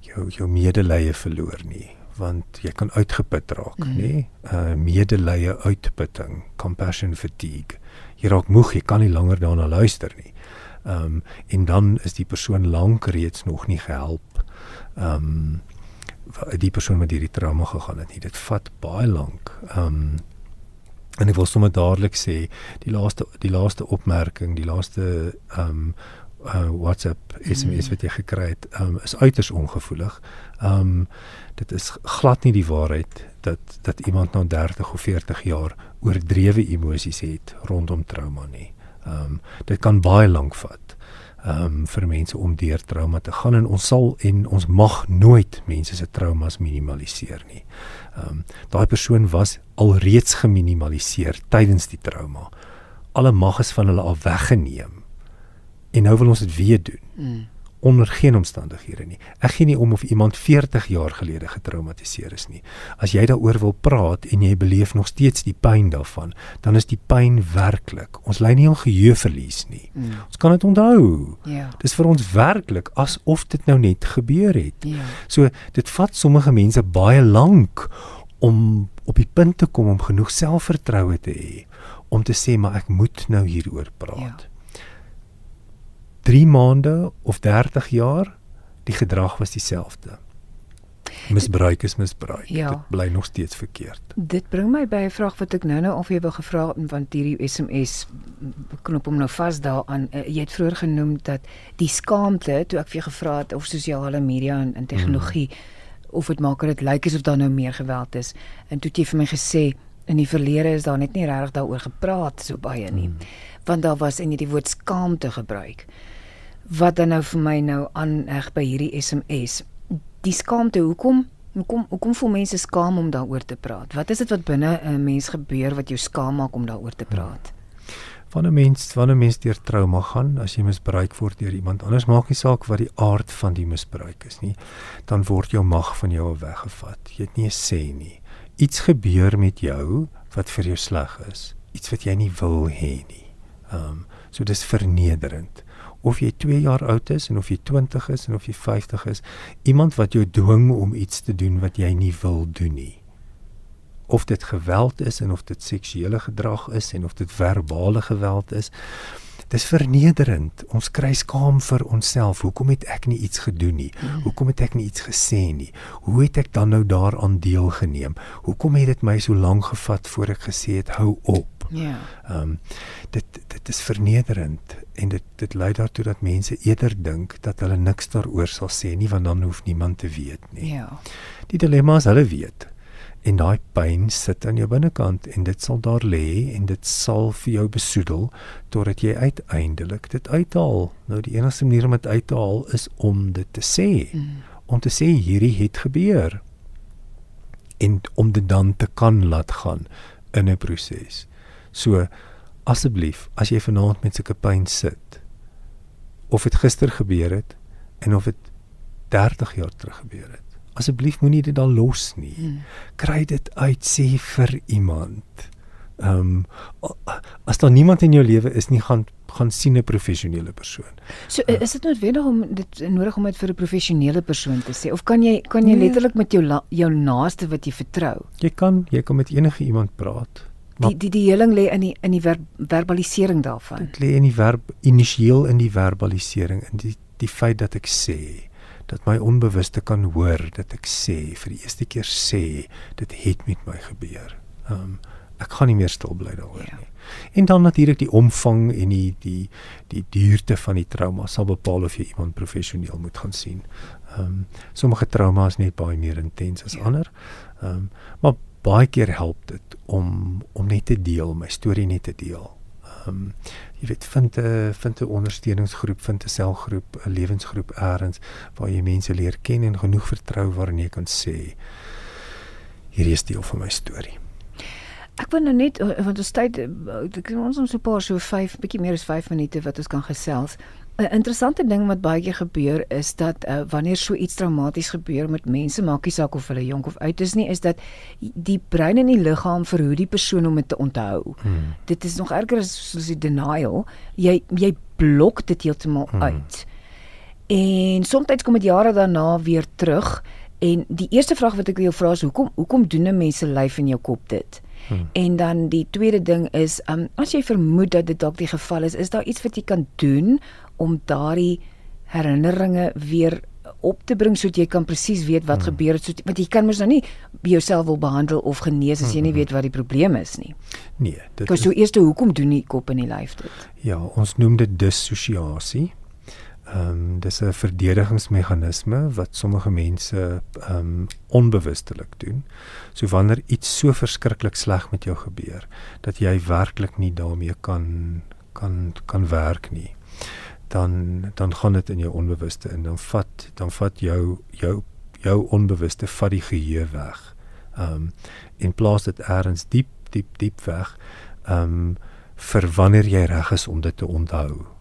jou jou medelee verloor nie want jy kan uitgeput raak mm. nê uh, medelee uitputting compassion fatigue. Jy raak moeg jy kan nie langer daarna luister nie ehm um, en dan is die persoon lank reeds nog nie gehelp ehm um, die persoon met hierdie trauma gegaan het nie dit vat baie lank ehm um, En ek wil sommer dadelik sê die laaste die laaste opmerking, die laaste ehm um, uh, WhatsApp SMS mm. wat jy gekry het, um, is uiters ongevoelig. Ehm um, dit is glad nie die waarheid dat dat iemand na 30 of 40 jaar oordrewe emosies het rondom trauma nie. Ehm um, dit kan baie lank vat ehm um, vir mense om deur trauma te gaan en ons sal en ons mag nooit mense se traumas minimaliseer nie. Ehm um, daai persoon was alreeds geminimaliseer tydens die trauma. Alle mag is van hulle af weggeneem. En nou wil ons dit weer doen. Mm. Onder geen omstandighede nie. Ek gee nie om of iemand 40 jaar gelede getraumatiseer is nie. As jy daaroor wil praat en jy beleef nog steeds die pyn daarvan, dan is die pyn werklik. Ons ly nie aan geheueverlies nie. Mm. Ons kan dit onthou. Ja. Yeah. Dis vir ons werklik asof dit nou net gebeur het. Ja. Yeah. So dit vat sommige mense baie lank om op die punt te kom om genoeg selfvertroue te hê om te sê maar ek moet nou hieroor praat. Ja. 3 maande of 30 jaar die gedrag was dieselfde. Misbruik is misbruik. Ja. Dit bly nog steeds verkeerd. Dit bring my by 'n vraag wat ek nou-nou of jy wil gevra want hierdie SMS knop hom nou vas daaraan. Uh, jy het vroeër genoem dat die skaamte toe ek vir jou gevra het of sosiale media en, en tegnologie hmm of dit maak dit lyk asof daar nou meer geweld is. En toe het jy vir my gesê in die verlede is daar net nie regtig daaroor gepraat so baie nie. Hmm. Want daar was en jy die woord skaamte gebruik. Wat dan nou vir my nou aan reg by hierdie SMS. Die skaamte, hoekom hoekom hoekom voel mense skaam om daaroor te praat? Wat is dit wat binne 'n mens gebeur wat jou skaam maak om daaroor te praat? 'n mens wanneer mens deur trauma gaan, as jy misbruik word deur iemand anders, maak nie saak wat die aard van die misbruik is nie, dan word jou mag van jou weggevat. Jy het nie 'n sê nie. Iets gebeur met jou wat vir jou sleg is, iets wat jy nie wil hê nie. Ehm um, so dis vernederend. Of jy 2 jaar oud is en of jy 20 is en of jy 50 is, iemand wat jou dwing om iets te doen wat jy nie wil doen nie of dit geweld is en of dit seksuele gedrag is en of dit verbale geweld is dis vernederend. Ons kry skaam vir onsself. Hoekom het ek nie iets gedoen nie? Hmm. Hoekom het ek nie iets gesê nie? Hoe het ek dan nou daaraan deelgeneem? Hoekom het dit my so lank gevat voor ek gesê het hou op? Ja. Ehm um, dit dit is vernederend en dit dit lei daartoe dat mense eerder dink dat hulle niks daaroor sal sê nie want dan hoef niemand te weet nie. Ja. Die dilemma is hulle weet en daai pyn sit aan jou binnekant en dit sal daar lê en dit sal vir jou besoedel totdat jy uiteindelik dit uithaal. Nou die enigste manier om dit uit te haal is om dit te sê. Mm. Om te sê hierdie het gebeur. En om dit dan te kan laat gaan in 'n proses. So asseblief, as jy vanaand met sulke pyn sit of dit gister gebeur het en of dit 30 jaar terug gebeur het asseblief moenie dit dan los nie. Hmm. Kry dit uit sê vir iemand. Ehm um, as daar niemand in jou lewe is nie gaan gaan sien 'n professionele persoon. So uh, is dit noodwendig om dit nodig om dit vir 'n professionele persoon te sê of kan jy kan jy nee. letterlik met jou jou naaste wat jy vertrou? Jy kan jy kan met enige iemand praat. Die die die heling lê in die in die ver, verbalisering daarvan. Dit lê in die verb initieel in die verbalisering in die die feit dat ek sê dat my onbewuste kan hoor dat ek sê vir die eerste keer sê dit het met my gebeur. Ehm um, ek gaan nie meer stil bly daaroor ja. nie. En dan natuurlik die omvang en die die die duurte van die trauma sal bepaal of jy iemand professioneel moet gaan sien. Ehm um, sommige traumas net baie meer intens as ja. ander. Ehm um, maar baie keer help dit om om net te deel, my storie net te deel. Ehm um, jy weet vind 'n vind 'n ondersteuningsgroep, vind 'n selgroep, 'n lewensgroep eers waar jy mense leer ken en genoeg vertrou waarin jy kan sê hierdie is deel van my storie. Ek wil nou net want ons tyd ek ons ons so 'n paar so 5 bietjie meer as 5 minute wat ons kan gesels. 'n Interessante ding wat baie keer gebeur is dat uh, wanneer so iets traumaties gebeur met mense, maak nie saak of hulle jonk of oud is nie, is dat die brein en die liggaam verhoed die persoon om dit te onthou. Hmm. Dit is nog erger as soos die denial. Jy jy blok dit heeltemal hmm. uit. En soms kom dit jare daarna weer terug en die eerste vraag wat ek wil jou vra is hoekom hoekom doen 'n mens se lyf in jou kop dit? Hmm. En dan die tweede ding is, um, as jy vermoed dat dit dalk die geval is, is daar iets wat jy kan doen om daardie herinneringe weer op te bring sodat jy kan presies weet wat hmm. gebeur het so want jy kan mos nou nie jouself wil behandel of genees as jy nie hmm. weet wat die probleem is nie. Nee, dit is so eerste hoekom doen die kop in die lyf dit? Ja, ons noem dit dissosiasie. Ehm um, dis 'n verdedigingsmeganisme wat sommige mense ehm um, onbewustelik doen. So wanneer iets so verskriklik sleg met jou gebeur dat jy werklik nie daarmee kan kan kan werk nie dan dan gaan dit in jou onbewuste in dan vat dan vat jou jou jou onbewuste vat die geheue weg. Ehm um, in plaas dit eers diep diep diep weg. Ehm um, vir wanneer jy reg is om dit te onthou.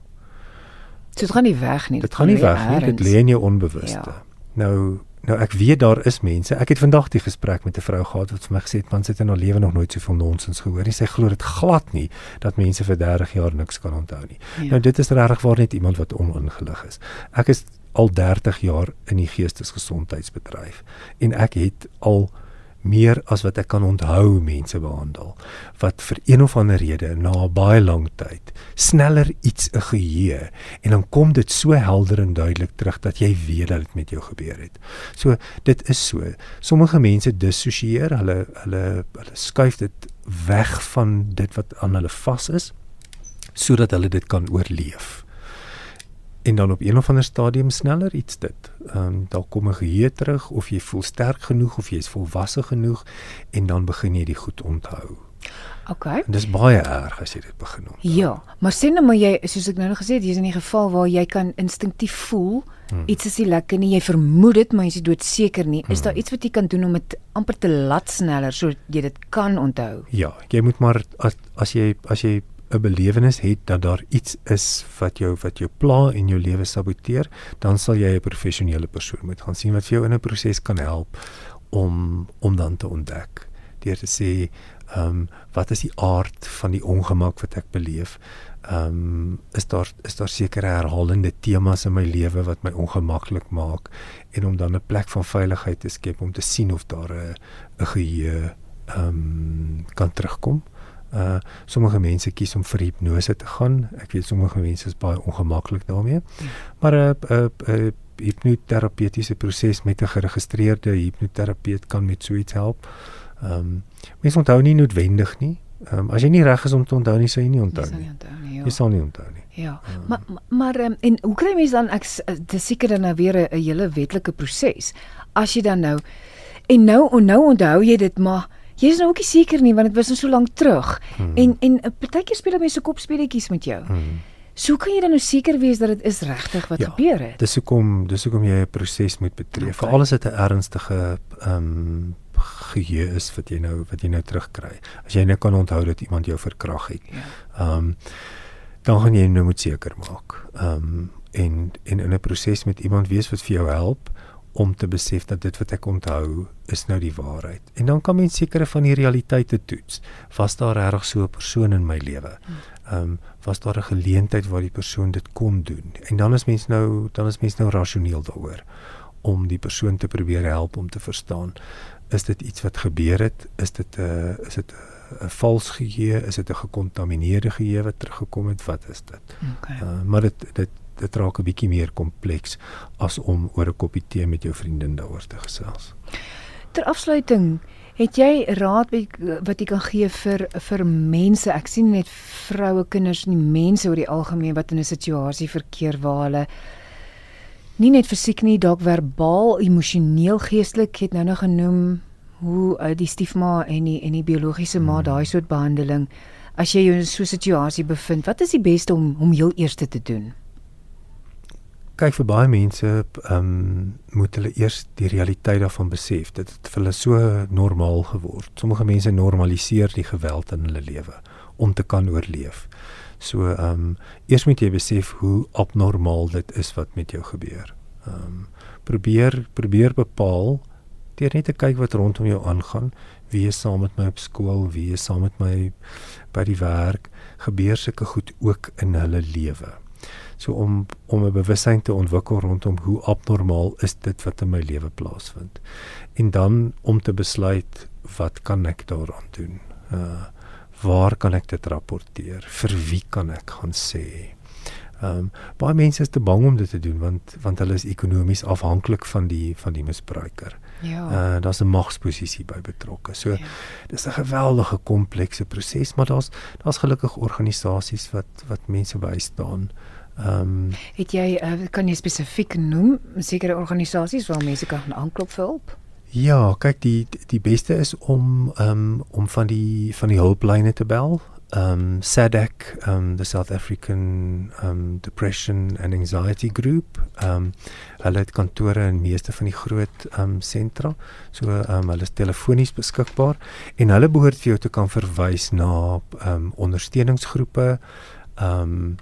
Dit gaan nie weg nie. Dit gaan nie weg nie. Dit lê in jou onbewuste. Ja. Nou Nou ek weet daar is mense. Ek het vandag die gesprek met 'n vrou gehad wat vir my gesê het man sit in haar lewe nog nooit soveel nonsens gehoor nie. Sy glo dit glad nie dat mense vir 30 jaar niks kan onthou nie. Ja. Nou dit is regtig waar net iemand wat oningelig is. Ek is al 30 jaar in die geestesgesondheidsbedryf en ek het al meer as wat ek kan onthou mense behandel wat vir een of ander rede na baie lank tyd sneller iets 'n geheue en dan kom dit so helder en duidelik terug dat jy weet dat dit met jou gebeur het. So dit is so. Sommige mense dissosieer, hulle hulle hulle skuif dit weg van dit wat aan hulle vas is sodat hulle dit kan oorleef en dan op een of ander stadium sneller iets dit. Ehm um, daar kom 'n geheue terug of jy voel sterk genoeg of jy is volwasse genoeg en dan begin jy dit goed onthou. OK. En dis baie erg as jy dit begin onthou. Ja, maar sien nou maar jy soos ek nou nog gesê het, jy's in 'n geval waar jy kan instinktief voel hmm. iets is nie lekker nie, jy vermoed dit, maar jy's doodseker nie. Is hmm. daar iets wat jy kan doen om dit amper te laat sneller sodat jy dit kan onthou? Ja, jy moet maar as, as jy as jy 'n belewenis het dat daar iets is wat jou wat jou pla en jou lewe saboteer, dan sal jy 'n professionele persoon moet gaan sien wat vir jou in 'n proses kan help om om dan te ontdek. Deur te sê, ehm um, wat is die aard van die ongemak wat ek beleef? Ehm um, is daar is daar sekere herhalende temas in my lewe wat my ongemaklik maak en om dan 'n plek van veiligheid te skep om te sien of daar 'n 'n geheue ehm um, kan terugkom Uh sommige mense kies om vir hipnose te gaan. Ek weet sommige mense is baie ongemaklik daarmee. Ja. Maar 'n uh, uh, uh, hipnoterapeutiese proses met 'n geregistreerde hipnoterapeut kan met so iets help. Ehm um, mense onthou nie noodwendig nie. Ehm um, as jy nie reg is om te onthou nie, sou jy nie onthou nie. Ja. Jy sal nie onthou nie. Ja. Um, maar maar um, en hoe kry mense dan ek dis seker dan nou weer 'n hele wetlike proses. As jy dan nou en nou nou onthou jy dit maar Jy is nou ook nie seker nie want dit was nou so lank terug. Hmm. En en eh, partykeer speel mense kopspeletjies met jou. Hmm. So kan jy dan nou seker wees dat dit is regtig wat ja, gebeur het. Dis hoekom dis hoekom jy 'n proses moet betree. Okay. Veral as dit 'n ernstige ehm um, geheue is wat jy nou wat jy nou terugkry. As jy net kan onthou dat iemand jou verkrag het. Ja. Ehm ja. um, dan gaan jy nou moet seker maak. Ehm um, en en in 'n proses met iemand wees wat vir jou help om te besef dat dit wat ek onthou is nou die waarheid. En dan kan mens sekere van die realiteite toets. Was daar regtig so 'n persoon in my lewe? Ehm um, was daar 'n geleentheid waar die persoon dit kon doen? En dan is mens nou dan is mens nou rasioneel daaroor om die persoon te probeer help om te verstaan is dit iets wat gebeur het? Is dit 'n uh, is dit 'n vals geheue? Is dit 'n gekontamineerde geheue wat teruggekom het? Wat is dit? Okay. Uh, maar dit dit dit raak 'n bietjie meer kompleks as om oor 'n koppie tee met jou vriendin daaroor te gesels. Ter afsluiting, het jy raad wat jy kan gee vir vir mense? Ek sien net vroue, kinders, nie mense oor die algemeen wat in 'n situasie verkeer waar hulle nie net fisiek nie, dalk verbaal, emosioneel, geestelik het nou nog genoem hoe uh, die stiefma en die en die biologiese ma hmm. daai soort behandeling as jy jou in so 'n situasie bevind, wat is die beste om om heel eers te doen? Kyk vir baie mense ehm um, moet hulle eers die realiteit daarvan besef. Dit het vir hulle so normaal geword. Sommige mense normaliseer die geweld in hulle lewe om te kan oorleef. So ehm um, eers moet jy besef hoe abnormaal dit is wat met jou gebeur. Ehm um, probeer probeer bepaal deur net te kyk wat rondom jou aangaan. Wie is saam met my op skool? Wie is saam met my by die werk? Gebeur sulke goed ook in hulle lewe? So om om 'n bewustheid te ontwikkel rondom hoe abnormaal is dit wat in my lewe plaasvind en dan om te besluit wat kan ek daaraan doen uh waar kan ek dit rapporteer vir wie kan ek gaan sê Ehm um, baie mense is te bang om dit te doen want want hulle is ekonomies afhanklik van die van die misbruiker. Ja. Uh daar's 'n magsposisie by betrokke. So ja. dis 'n geweldige komplekse proses, maar daar's daar's gelukkig organisasies wat wat mense bystaan. Ehm um, het jy uh, kan jy spesifiek noem sekere organisasies waar mense kan aanklop vir hulp? Ja, kyk die die beste is om ehm um, om van die van die hulplyne te bel. Ehm um, SADC, ehm um, the South African um, Depression and Anxiety Group. Ehm um, hulle het kantore in meeste van die groot ehm um, sentra. So ehm um, hulle is telefonies beskikbaar en hulle behoort vir jou te kan verwys na ehm um, ondersteuningsgroepe. Ehm um,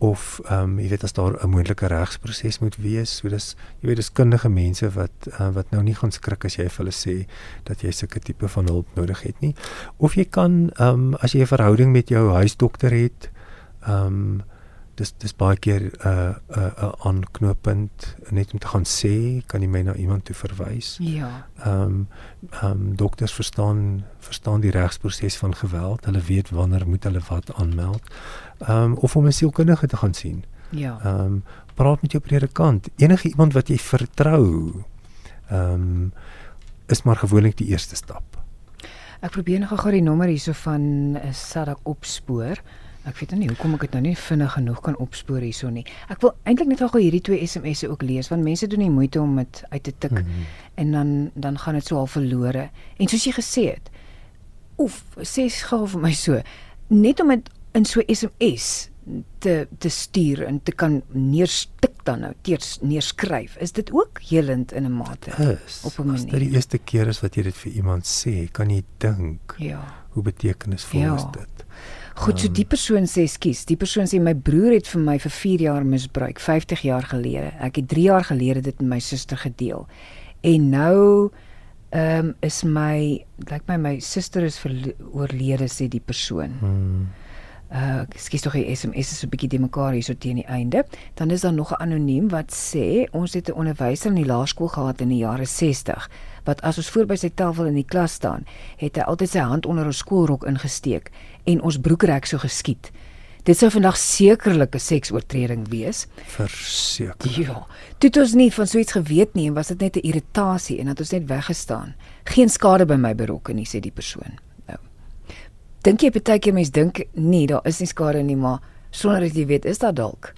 of ehm um, jy weet as daar 'n moontlike regsproses moet wees. So dis jy weet dis kundige mense wat uh, wat nou nie gaan skrik as jy vir hulle sê dat jy sulke tipe van hulp nodig het nie. Of jy kan ehm um, as jy 'n verhouding met jou huisdokter het, ehm um, dis dis baie keer 'n uh, 'n uh, 'n uh, aanknopend net om te gaan sê kan jy my na iemand toe verwys. Ja. Ehm um, ehm um, dokters verstaan verstaan die regsproses van geweld. Hulle weet wanneer moet hulle wat aanmeld ehm um, of om 'n sielkundige te gaan sien. Ja. Ehm um, praat met jou predikant, enige iemand wat jy vertrou. Ehm um, is maar gewoonlik die eerste stap. Ek probeer nog gou die nommer hierso van eh, Sadak opspoor. Ek weet nie hoekom ek dit nou nie vinnig genoeg kan opspoor hierso nie. Ek wil eintlik net gou hierdie twee SMS'e ook lees want mense doen nie moeite om dit uit te tik mm -hmm. en dan dan gaan dit so al verlore. En soos jy gesê het, oef, sê gou vir my so, net om dit in so SMS te te stuur en te kan neerstik dan nou teers neerskryf is dit ook helend in 'n mate is, op 'n manier. As dit die eerste keer is wat jy dit vir iemand sê, kan jy dink. Ja. Hoe betekenisvol ja. is dit? Goed, so die persoon sê skus, die persoon sê my broer het vir my vir 4 jaar misbruik, 50 jaar gelede. Ek het 3 jaar gelede dit met my suster gedeel. En nou ehm um, is my lyk like my my suster is oorlede sê die persoon. Hmm. uh skiet tog die SMS is 'n bietjie de mekaar hier so teen die einde. Dan is daar nog 'n anoniem wat sê ons het 'n onderwyser in die laerskool gehad in die jare 60 wat as ons voor by sy tafel in die klas staan, het hy altyd sy hand onder ons skoolrok ingesteek en ons broekrek so geskiet. Dit sou vandag sekerlik 'n seksoortreding wees. Verseker. Ja. Dit ons nie van so iets geweet nie en was dit net 'n irritasie en dat ons net weggestaan. Geen skade by my berokken nie, sê die persoon. Nou. Dink jy baie keer mense dink nee, daar is nie skade nie, maar sonder dat jy weet, is daar dalk.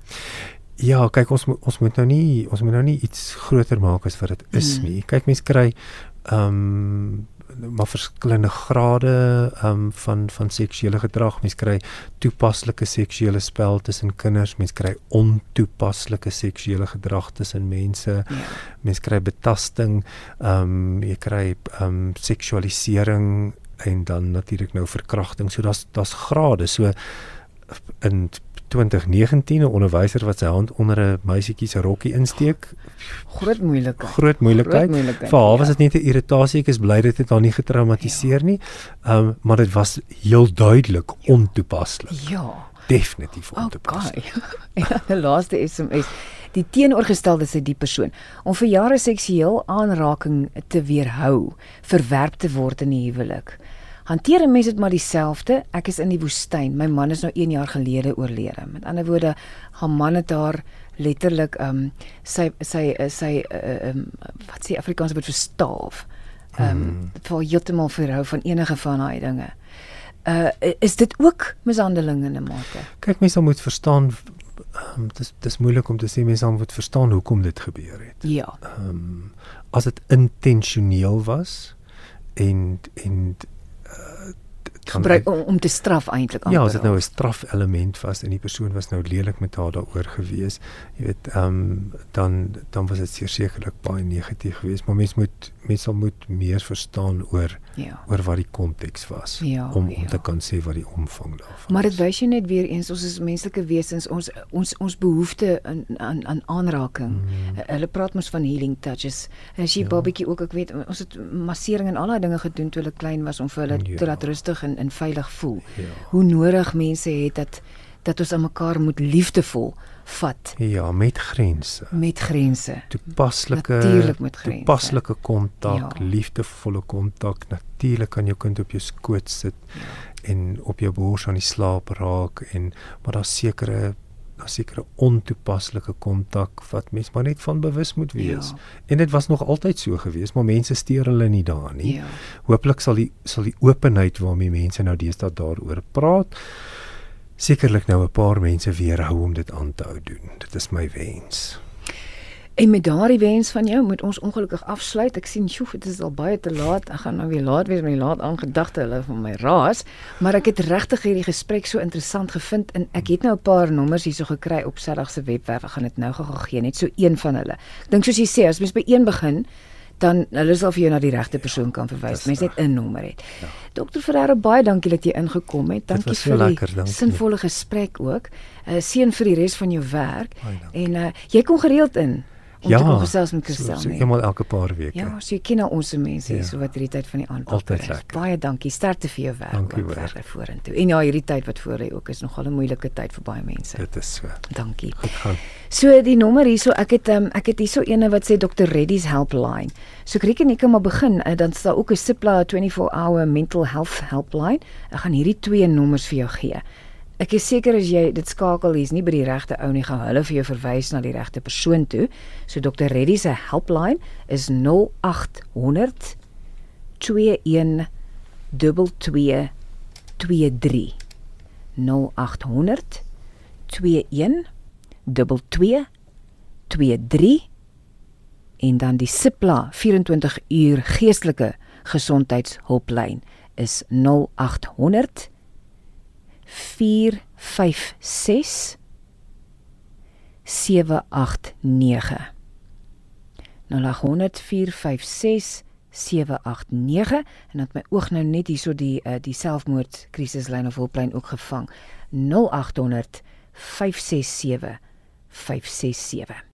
Ja, kyk ons ons moet nou nie ons moet nou nie iets groter maak as wat dit is mm. nie. Kyk mense kry ehm um, maar verskillende grade um, van van seksuele gedrag. Mens kry toepaslike seksuele spel tussen kinders, mens kry ontoepaslike seksuele gedrag tussen mense. Ja. Mens kry betasting, ehm um, jy kry ehm um, seksualisering en dan natuurlik nou verkrachting. So daar's daar's grade. So in 2019 'n onderwyser wat sy hand onder 'n meisietjie se rokkie insteek. Groot moeilikheid. Groot moeilikheid. Vir haar was dit ja. net 'n irritasie. Ek is bly dit het haar nie getraumatiseer ja. nie. Ehm um, maar dit was heel duidelik ja. ontoepaslik. Ja. Definitief ontoepaslik. Okay. en *laughs* die laaste SMS Die teenoorgestelde sê die persoon om vir jare seksueel aanraking te weerhou, verwerp te word in die huwelik hanteer 'n mens dit maar dieselfde. Ek is in die woestyn. My man is nou 1 jaar gelede oorlede. Met ander woorde, haar man het haar letterlik ehm um, sy sy sy ehm um, wat sê Afrikaans word verstaaf. Ehm um, mm. vir heeltemal verhou van enige van daai dinge. Uh is dit ook mishandeling in 'n mate? Kyk, mense moet verstaan um, dis dis moeilik om te sê mense moet verstaan hoekom dit gebeur het. Ja. Ehm um, as dit intentioneel was en en gebruik om, om te straf eintlik aan. Ja, as dit nou 'n straf element was en die persoon was nou lelik met haar daaroor gewees, jy weet, ehm um, dan dan was dit sekerlik baie negatief geweest, maar mens moet mens sal moet meer verstaan oor ja. oor wat die konteks was ja, om ja. om te kan sê wat die omvang daarvan Maar dit wys jy net weer eens ons is menslike wesens, ons ons ons behoefte aan aan aan aanraking. Mm. Hulle praat mos van healing touches. En as jy ja. babatjie ook ek weet ons het massering en al daai dinge gedoen toe hulle klein was om vir hulle ja. te laat rustig en en veilig voel. Ja. Hoe nodig mense het dat dat ons aan mekaar moet liefdevol vat. Ja, met grense. Met grense. Toepaslike Natuurlik met grense. Toepaslike kontak, ja. liefdevolle kontak. Natuurlik kan jou kind op jou skoot sit ja. en op jou bors aan die slaap raak en maar daar sekere daar sekere ontoepaslike kontak wat mens maar net van bewus moet wees. Ja. En dit was nog altyd so gewees, maar mense steur hulle nie daarin nie. Ja. Hooplik sal die sal die openheid waarmee mense nou deesdae daaroor praat sekerlik nou 'n paar mense weerhou om dit aan te hou doen. Dit is my wens. En met daardie wens van jou moet ons ongelukkig afsluit. Ek sien, "Sjoe, dit is al baie te laat. Ek gaan nou weer laat wees met my laat aangedagte hulle van my raas." Maar ek het regtig hierdie gesprek so interessant gevind en ek het nou 'n paar nommers hierso gekry op Sadag se webwerf. Ek gaan dit nou gou gee, net so een van hulle. Ek dink soos jy sê, as mens by een begin, dan hulle sal vir jou na die regte persoon kan verwys. Mens net 'n nommer het. Ja. Dokter Ferreira, baie dankie dat jy ingekom het. Dankie vir die lekker, sinvolle gesprek ook. 'n uh, Seën vir die res van jou werk. En uh, jy kom gereeld in om ja, te kom gesels met Christel. Ja, so, eenmal elke paar weke. Ja, so jy ken nou ons mense hier ja. so wat hierdie tyd van die aand altyd is. Baie dankie. Sterkte vir jou werk dankie, verder vorentoe. En ja, hierdie tyd wat voor lê ook is nogal 'n moeilike tyd vir baie mense. Dit is so. Dankie. Goed gaan. So die nommer hierso, ek het um, ek het hierso eene wat sê Dr. Reddy's helpline. So ek reken ek kan maar begin. Uh, dan staan ook 'n Cipla 24 hour mental health helpline. Ek gaan hierdie twee nommers vir jou gee. Ek is seker as jy dit skakel hier's nie by die regte ou nie, gaan hulle vir jou verwys na die regte persoon toe. So Dr. Reddy se helpline is 0800 21 2223 0800 21 2223 en dan die Sipla 24 uur geestelike gesondheidshulplyn is 0800 456 789 0800456789 en dan my oog nou net hierso die uh, die selfmoord krisislyn of hulplyn ook gevang. 0800 567 567